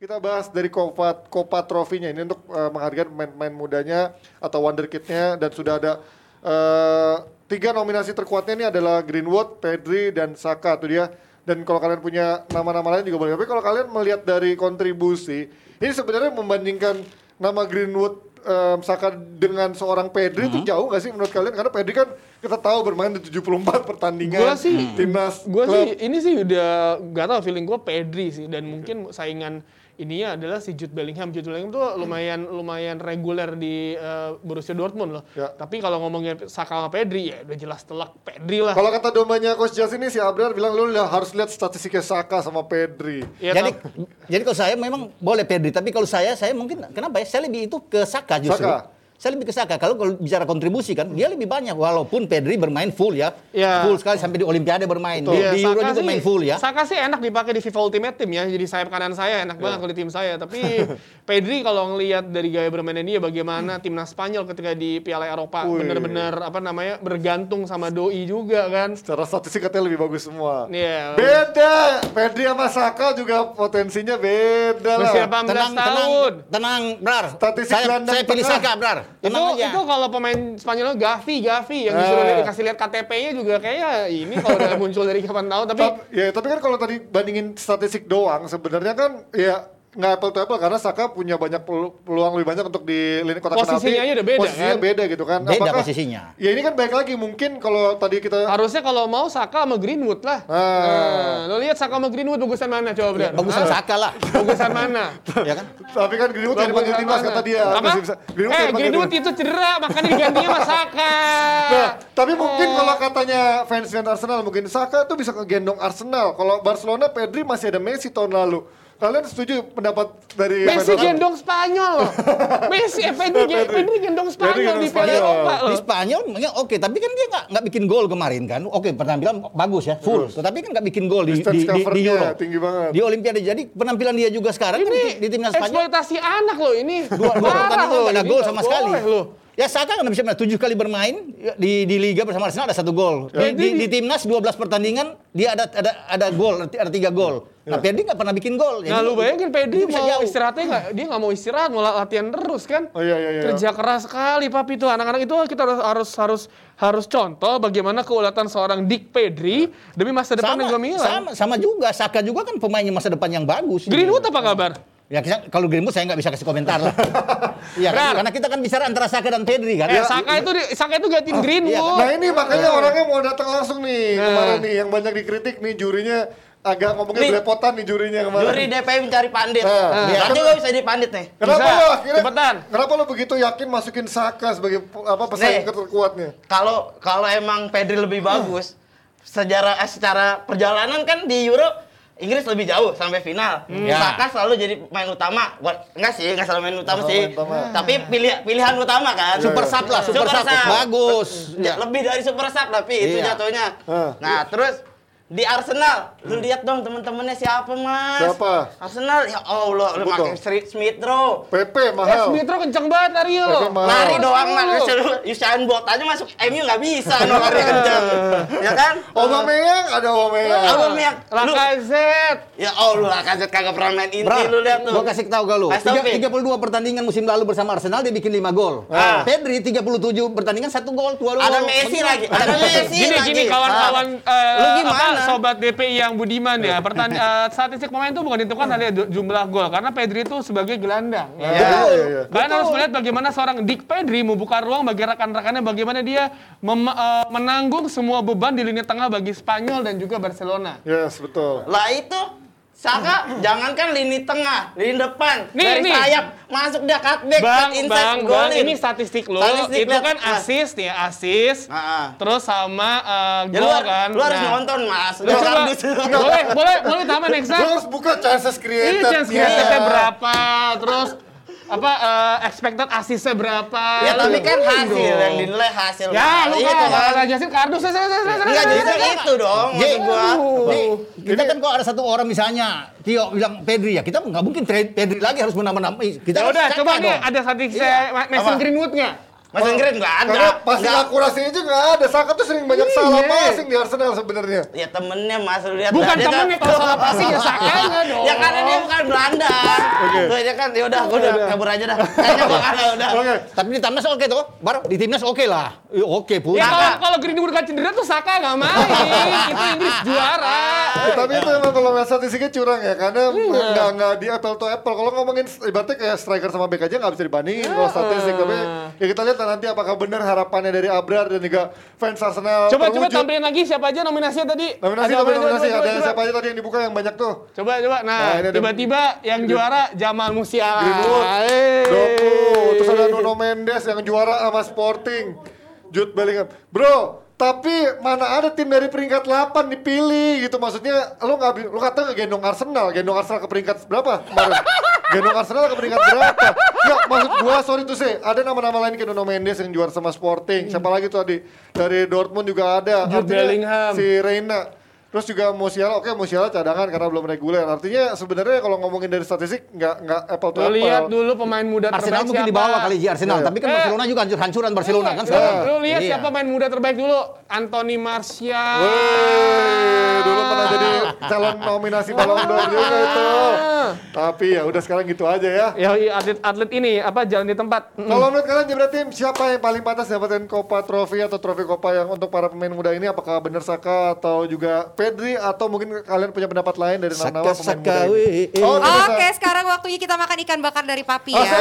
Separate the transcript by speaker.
Speaker 1: Kita bahas dari Copa, Copa Trophy-nya ini untuk uh, menghargai pemain-pemain mudanya atau wonderkid-nya dan sudah ada uh, tiga nominasi terkuatnya ini adalah Greenwood, Pedri dan Saka tuh dia. Dan kalau kalian punya nama-nama lain juga boleh. Tapi kalau kalian melihat dari kontribusi, ini sebenarnya membandingkan nama Greenwood um, Saka dengan seorang Pedri itu jauh gak sih menurut kalian? Karena Pedri kan kita tahu bermain di 74 pertandingan
Speaker 2: Gua sih-
Speaker 1: timnas
Speaker 2: Gue sih ini sih udah gak tau feeling gue Pedri sih dan mungkin saingan ininya adalah si Jude Bellingham. Jude Bellingham tuh lumayan lumayan reguler di eh, Borussia Dortmund loh.
Speaker 1: Ya.
Speaker 2: Tapi kalau ngomongin Saka sama Pedri ya udah jelas telak Pedri lah.
Speaker 1: Kalau kata domanya Coach Jas ini si Abrar bilang lu lah harus lihat statistiknya Saka sama Pedri.
Speaker 2: Ya,
Speaker 3: jadi jadi kalau saya memang boleh Pedri, tapi kalau saya saya mungkin kenapa ya? Saya lebih itu ke Saka justru.
Speaker 1: Saka.
Speaker 3: Saya lebih ke Saka. Kalau kalau bicara kontribusi kan dia lebih banyak walaupun Pedri bermain full ya.
Speaker 2: Ya.
Speaker 3: Full sekali sampai di Olimpiade bermain. Di,
Speaker 2: Iya,
Speaker 3: di Euro
Speaker 2: Saka
Speaker 3: juga
Speaker 2: sih-
Speaker 3: main full ya.
Speaker 2: Saka sih enak dipakai di FIFA Ultimate Team ya. Jadi sayap kanan saya enak banget kalau di tim saya. Tapi Pedri kalau ngelihat dari gaya bermainnya dia bagaimana timnas Spanyol ketika di Piala Eropa
Speaker 1: Wih.
Speaker 2: bener-bener apa namanya bergantung sama doi juga kan.
Speaker 1: Secara statistik katanya lebih bagus semua.
Speaker 2: Iya.
Speaker 1: Beda, Pedri sama Saka juga potensinya beda lah.
Speaker 2: Masih 18
Speaker 3: Tenang, tenang,
Speaker 2: tahun.
Speaker 3: tenang, Brar.
Speaker 1: Statistik
Speaker 3: saya, saya pilih. Saka, Brar.
Speaker 2: Itu
Speaker 3: aja.
Speaker 2: itu kalau pemain Spanyol Gavi, Gavi yang disuruh
Speaker 1: Eh.
Speaker 2: dikasih lihat KTP-nya juga kayaknya ini kalau udah muncul dari kapan tapi
Speaker 1: Tapi, ya, tapi kan kalau tadi bandingin statistik doang, sebenarnya kan ya nggak apple to apple karena Saka punya banyak pelu- peluang lebih banyak untuk di lini kotak penalti.
Speaker 2: Posisinya aja udah beda,
Speaker 1: Posisinya
Speaker 2: kan?
Speaker 1: beda gitu kan.
Speaker 3: Beda posisinya.
Speaker 1: Ya ini kan baik lagi mungkin kalau tadi kita
Speaker 2: harusnya kalau mau Saka sama Greenwood lah.
Speaker 1: Ah.
Speaker 2: Nah, lo lihat Saka sama Greenwood bagusan mana coba Bran?
Speaker 3: Bagusan
Speaker 2: Hah?
Speaker 3: Saka lah.
Speaker 2: Bagusan mana?
Speaker 3: ya kan?
Speaker 1: tapi kan Greenwood tidak dipanggil timnas kata dia.
Speaker 2: Apa?
Speaker 1: Masih bisa- Greenwood
Speaker 2: eh, Greenwood itu cedera, makanya digantinya sama Saka.
Speaker 1: Nah, tapi mungkin
Speaker 2: Eh.
Speaker 1: kalau katanya fans fans Arsenal mungkin Saka tuh bisa ngegendong Arsenal. Kalau Barcelona Pedri masih ada Messi tahun lalu. Kalian setuju pendapat dari
Speaker 2: Messi gendong Spanyol. Messi, eh, Pedri, Pedri gendong Spanyol di Piala. Eropa loh.
Speaker 3: Di Spanyol ya oke, tapi kan dia nggak nggak bikin gol kemarin kan. Oke, penampilan bagus ya, full. Tetapi kan nggak bikin gol di, di, di, di Euro.
Speaker 1: tinggi banget.
Speaker 3: Di Olimpiade. Jadi penampilan dia juga sekarang kan
Speaker 2: Ini
Speaker 3: di, di timnas Spanyol
Speaker 2: eksploitasi anak loh ini.
Speaker 3: dua, dua pertandingan nggak ada gol sama sekali.
Speaker 2: loh.
Speaker 3: Ya Saka kan bisa tujuh kali bermain ya, di, di liga bersama Arsenal ada satu gol.
Speaker 2: Ya,
Speaker 3: Di, di,
Speaker 2: di-
Speaker 3: timnas 12 pertandingan dia ada ada ada gol, ada tiga gol. Nah, Pedri nggak pernah bikin gol.
Speaker 2: Nah
Speaker 3: Jadi,
Speaker 2: lu bayangin Pedri
Speaker 3: itu bisa
Speaker 2: mau
Speaker 3: jauh.
Speaker 2: istirahatnya nggak? Dia nggak mau istirahat, mau latihan terus kan?
Speaker 1: Oh iya iya iya.
Speaker 2: Kerja keras sekali papi tuh anak-anak itu kita harus harus harus harus contoh bagaimana keulatan seorang Dick Pedri demi masa depan
Speaker 3: sama,
Speaker 2: yang gemilang.
Speaker 3: sama, sama juga. Saka juga kan pemainnya masa depan yang bagus.
Speaker 2: Greenwood apa kabar?
Speaker 3: Ya kita- kalau Greenwood saya nggak bisa kasih komentar lah. Iya kan? Karena kita kan bicara antara Saka dan Pedri kan.
Speaker 2: Eh, Saka itu di- Saka itu gantiin Greenwood.
Speaker 1: Nah ini makanya orangnya mau datang langsung nih
Speaker 2: Nah.
Speaker 1: kemarin nih yang banyak dikritik nih jurinya agak ngomongnya
Speaker 4: Nih.
Speaker 1: belepotan nih jurinya kemarin.
Speaker 4: Juri DPI mencari pandit.
Speaker 1: Nah,
Speaker 4: Berarti
Speaker 1: iya.
Speaker 4: gue bisa jadi pandit nih.
Speaker 1: Kenapa
Speaker 2: Bisa.
Speaker 1: lo akhirnya?
Speaker 2: Cepetan.
Speaker 1: Kenapa lo begitu yakin masukin Saka sebagai apa pesaing terkuatnya?
Speaker 4: Kalau kalau emang Pedri lebih bagus, sejarah eh, secara perjalanan kan di Euro Inggris lebih jauh sampai final.
Speaker 3: Ya.
Speaker 4: Saka selalu jadi main utama. Buat enggak sih, enggak selalu main utama
Speaker 1: Nggak
Speaker 4: sih.
Speaker 1: utama.
Speaker 4: Tapi pilih pilihan utama kan.
Speaker 3: Super sub lah, super sub. Bagus.
Speaker 4: Ya, lebih dari super sub tapi itu
Speaker 3: Iya.
Speaker 4: jatuhnya.
Speaker 1: Ah.
Speaker 4: Nah, terus di Arsenal, lu lihat dong temen-temennya siapa, Mas?
Speaker 1: Siapa?
Speaker 4: Arsenal, ya Allah, lu pakai. Street Smith Rowe.
Speaker 1: PP
Speaker 2: Eh,
Speaker 1: mahal.
Speaker 2: Smithrow kenceng banget lari lo.
Speaker 4: Lari doang lah, Usain Bolt aja masuk MU nggak bisa no lari kencang, ya kan?
Speaker 1: Aubameyang ada Aubameyang.
Speaker 4: Aubameyang, lu,
Speaker 2: Lacazette.
Speaker 4: ya oh lu lah kaget kagak pernah main inti lu lihat tuh.
Speaker 3: Gua kasih tahu gak lu.
Speaker 4: Kasih tahu,
Speaker 3: Tiga-
Speaker 4: Pi.
Speaker 3: 32 pertandingan musim lalu bersama Arsenal dia bikin 5 gol.
Speaker 4: Ah.
Speaker 3: Pedri 37 pertandingan satu gol, dua gol.
Speaker 4: Ada Messi lagi, ada Messi
Speaker 2: Gini
Speaker 4: lagi.
Speaker 2: gini kawan-kawan eh,
Speaker 4: Lu gimana?
Speaker 2: Sobat DPI yang budiman ya. Pertan eh, statistik pemain itu bukan ditentukan dari ju- jumlah gol karena Pedri itu sebagai gelandang. ya.
Speaker 4: Iya.
Speaker 1: Iya, iya.
Speaker 2: Kalian harus melihat bagaimana seorang Dick Pedri membuka ruang bagi rekan-rekannya bagaimana dia mem- eh, menanggung semua beban di lini tengah bagi Spanyol dan juga Barcelona.
Speaker 1: Yes, betul.
Speaker 4: Lah itu Saka, jangankan lini tengah, lini depan,
Speaker 2: Nih,
Speaker 4: dari
Speaker 2: nih.
Speaker 4: sayap masuk dia cutback,
Speaker 2: Bang,
Speaker 4: cut inside,
Speaker 2: bang, bang, ini statistik lo.
Speaker 4: Statistik,
Speaker 2: itu kan
Speaker 4: Nah.
Speaker 2: assist nih, assist.
Speaker 4: Ah, ah.
Speaker 2: Terus sama eh,
Speaker 4: Ya lu,
Speaker 2: gol kan.
Speaker 4: lu harus
Speaker 2: Nah.
Speaker 4: nonton mas,
Speaker 2: Lu coba, boleh, boleh, boleh tambah next
Speaker 1: Lo harus buka chances
Speaker 2: Ini
Speaker 1: created.
Speaker 2: chance created berapa? Terus apa eh, expected assist-nya berapa?
Speaker 4: Ya tapi kan
Speaker 2: Iya
Speaker 4: hasil
Speaker 2: dong.
Speaker 4: yang dinilai hasil.
Speaker 2: Ya, lu
Speaker 4: itu
Speaker 2: kan
Speaker 4: kan.
Speaker 2: kata Jasin kardus saya saya saya.
Speaker 4: Enggak justru itu dong
Speaker 3: J,
Speaker 4: maksud gua.
Speaker 3: Nih, kita kan kok ada satu orang misalnya Tio bilang Pedri ya kita nggak mungkin trade Pedri lagi harus menambah-nambah kita
Speaker 2: Ya udah, coba nih ada statistik
Speaker 3: Iya.
Speaker 2: saya Mason
Speaker 4: Apa?
Speaker 2: Nggak?
Speaker 4: Mas Inggris enggak ada.
Speaker 1: Karena pasti
Speaker 4: Nggak.
Speaker 1: akurasinya juga nggak ada. Saka tuh sering banyak
Speaker 2: Iya.
Speaker 1: salah passing di Arsenal sebenarnya.
Speaker 4: Ya temennya Mas lihat.
Speaker 2: Bukan
Speaker 4: kan-
Speaker 2: temennya, kalau salah passing ya Sakanya dong.
Speaker 4: Ya karena dia bukan Belanda. Kayaknya kan ya udah, gua udah kabur aja dah. Kayaknya gua kalah udah.
Speaker 1: Oke.
Speaker 3: Tapi di timnas oke tuh, Bar. Di timnas oke lah. Eh, Oke pun.
Speaker 2: Ya
Speaker 4: Saka.
Speaker 2: kalau kalau Greenwood gak cedera tuh Saka gak main. itu Inggris juara.
Speaker 1: Ya, tapi itu emang kalau nggak statistiknya curang ya karena
Speaker 2: Iya.
Speaker 1: nggak nggak di apple to apple kalau ngomongin ibaratnya kayak striker sama back aja nggak bisa dibandingin kalau statistik tapi ya kita lihat nanti apakah benar harapannya dari Abrar dan juga fans Arsenal
Speaker 2: Coba coba
Speaker 1: terwujud.
Speaker 2: tampilin lagi siapa aja nominasinya tadi.
Speaker 1: nominasi
Speaker 2: Ada aja?
Speaker 1: nominasi
Speaker 2: Coba,
Speaker 1: ada
Speaker 2: coba,
Speaker 1: siapa aja tadi yang dibuka yang banyak tuh
Speaker 2: Coba coba.
Speaker 1: Nah,
Speaker 2: Nah,
Speaker 1: ini ada-
Speaker 2: tiba-tiba yang juara Jamal Musiala.
Speaker 1: Greenwood. Doku, terus ada Nuno Mendes yang juara sama Sporting, Jude Bellingham. Bro, tapi mana ada tim dari peringkat 8 dipilih gitu maksudnya lu nggak lu kata gendong Arsenal, gendong Arsenal ke peringkat berapa kemarin? gendong Arsenal ke peringkat berapa? Ya maksud gua sorry tuh sih, ada nama-nama lain kayak Nuno Mendes yang juara sama Sporting. Siapa lagi tuh tadi? Dari Dortmund juga ada.
Speaker 2: Jude
Speaker 1: Artinya
Speaker 2: Bellingham.
Speaker 1: Si Reina. Terus juga Musiala, oke Musiala cadangan karena belum reguler. Artinya sebenarnya kalau ngomongin dari statistik nggak nggak apple to
Speaker 2: Lu
Speaker 1: apple.
Speaker 2: lihat dulu pemain muda
Speaker 3: Arsenal
Speaker 2: terbaik
Speaker 3: mungkin
Speaker 2: siapa.
Speaker 3: di bawah kali Ji Arsenal,
Speaker 1: Iya.
Speaker 3: tapi kan
Speaker 2: Eh.
Speaker 3: Barcelona juga hancur-hancuran Barcelona kan sekarang.
Speaker 2: Lu lihat
Speaker 3: Iya.
Speaker 2: siapa main muda terbaik dulu? Anthony Martial.
Speaker 1: Wih, dulu pernah jadi calon nominasi Ballon d'Or juga itu. Tapi ya udah sekarang gitu aja ya.
Speaker 2: Ya iya, atlet-atlet ini apa jalan di tempat. Mm.
Speaker 1: Kalau menurut kalian Jebret tim siapa yang paling pantas dapetin Copa Trophy atau trofi Copa yang untuk para pemain muda ini? Apakah benar Saka atau juga Pedri atau mungkin kalian punya pendapat lain dari nama-nama pemain muda ini?
Speaker 3: weh.
Speaker 1: Oh,
Speaker 5: Oke,
Speaker 1: bisa.
Speaker 5: sekarang waktunya kita makan ikan bakar dari papi
Speaker 1: Oh,
Speaker 5: ya.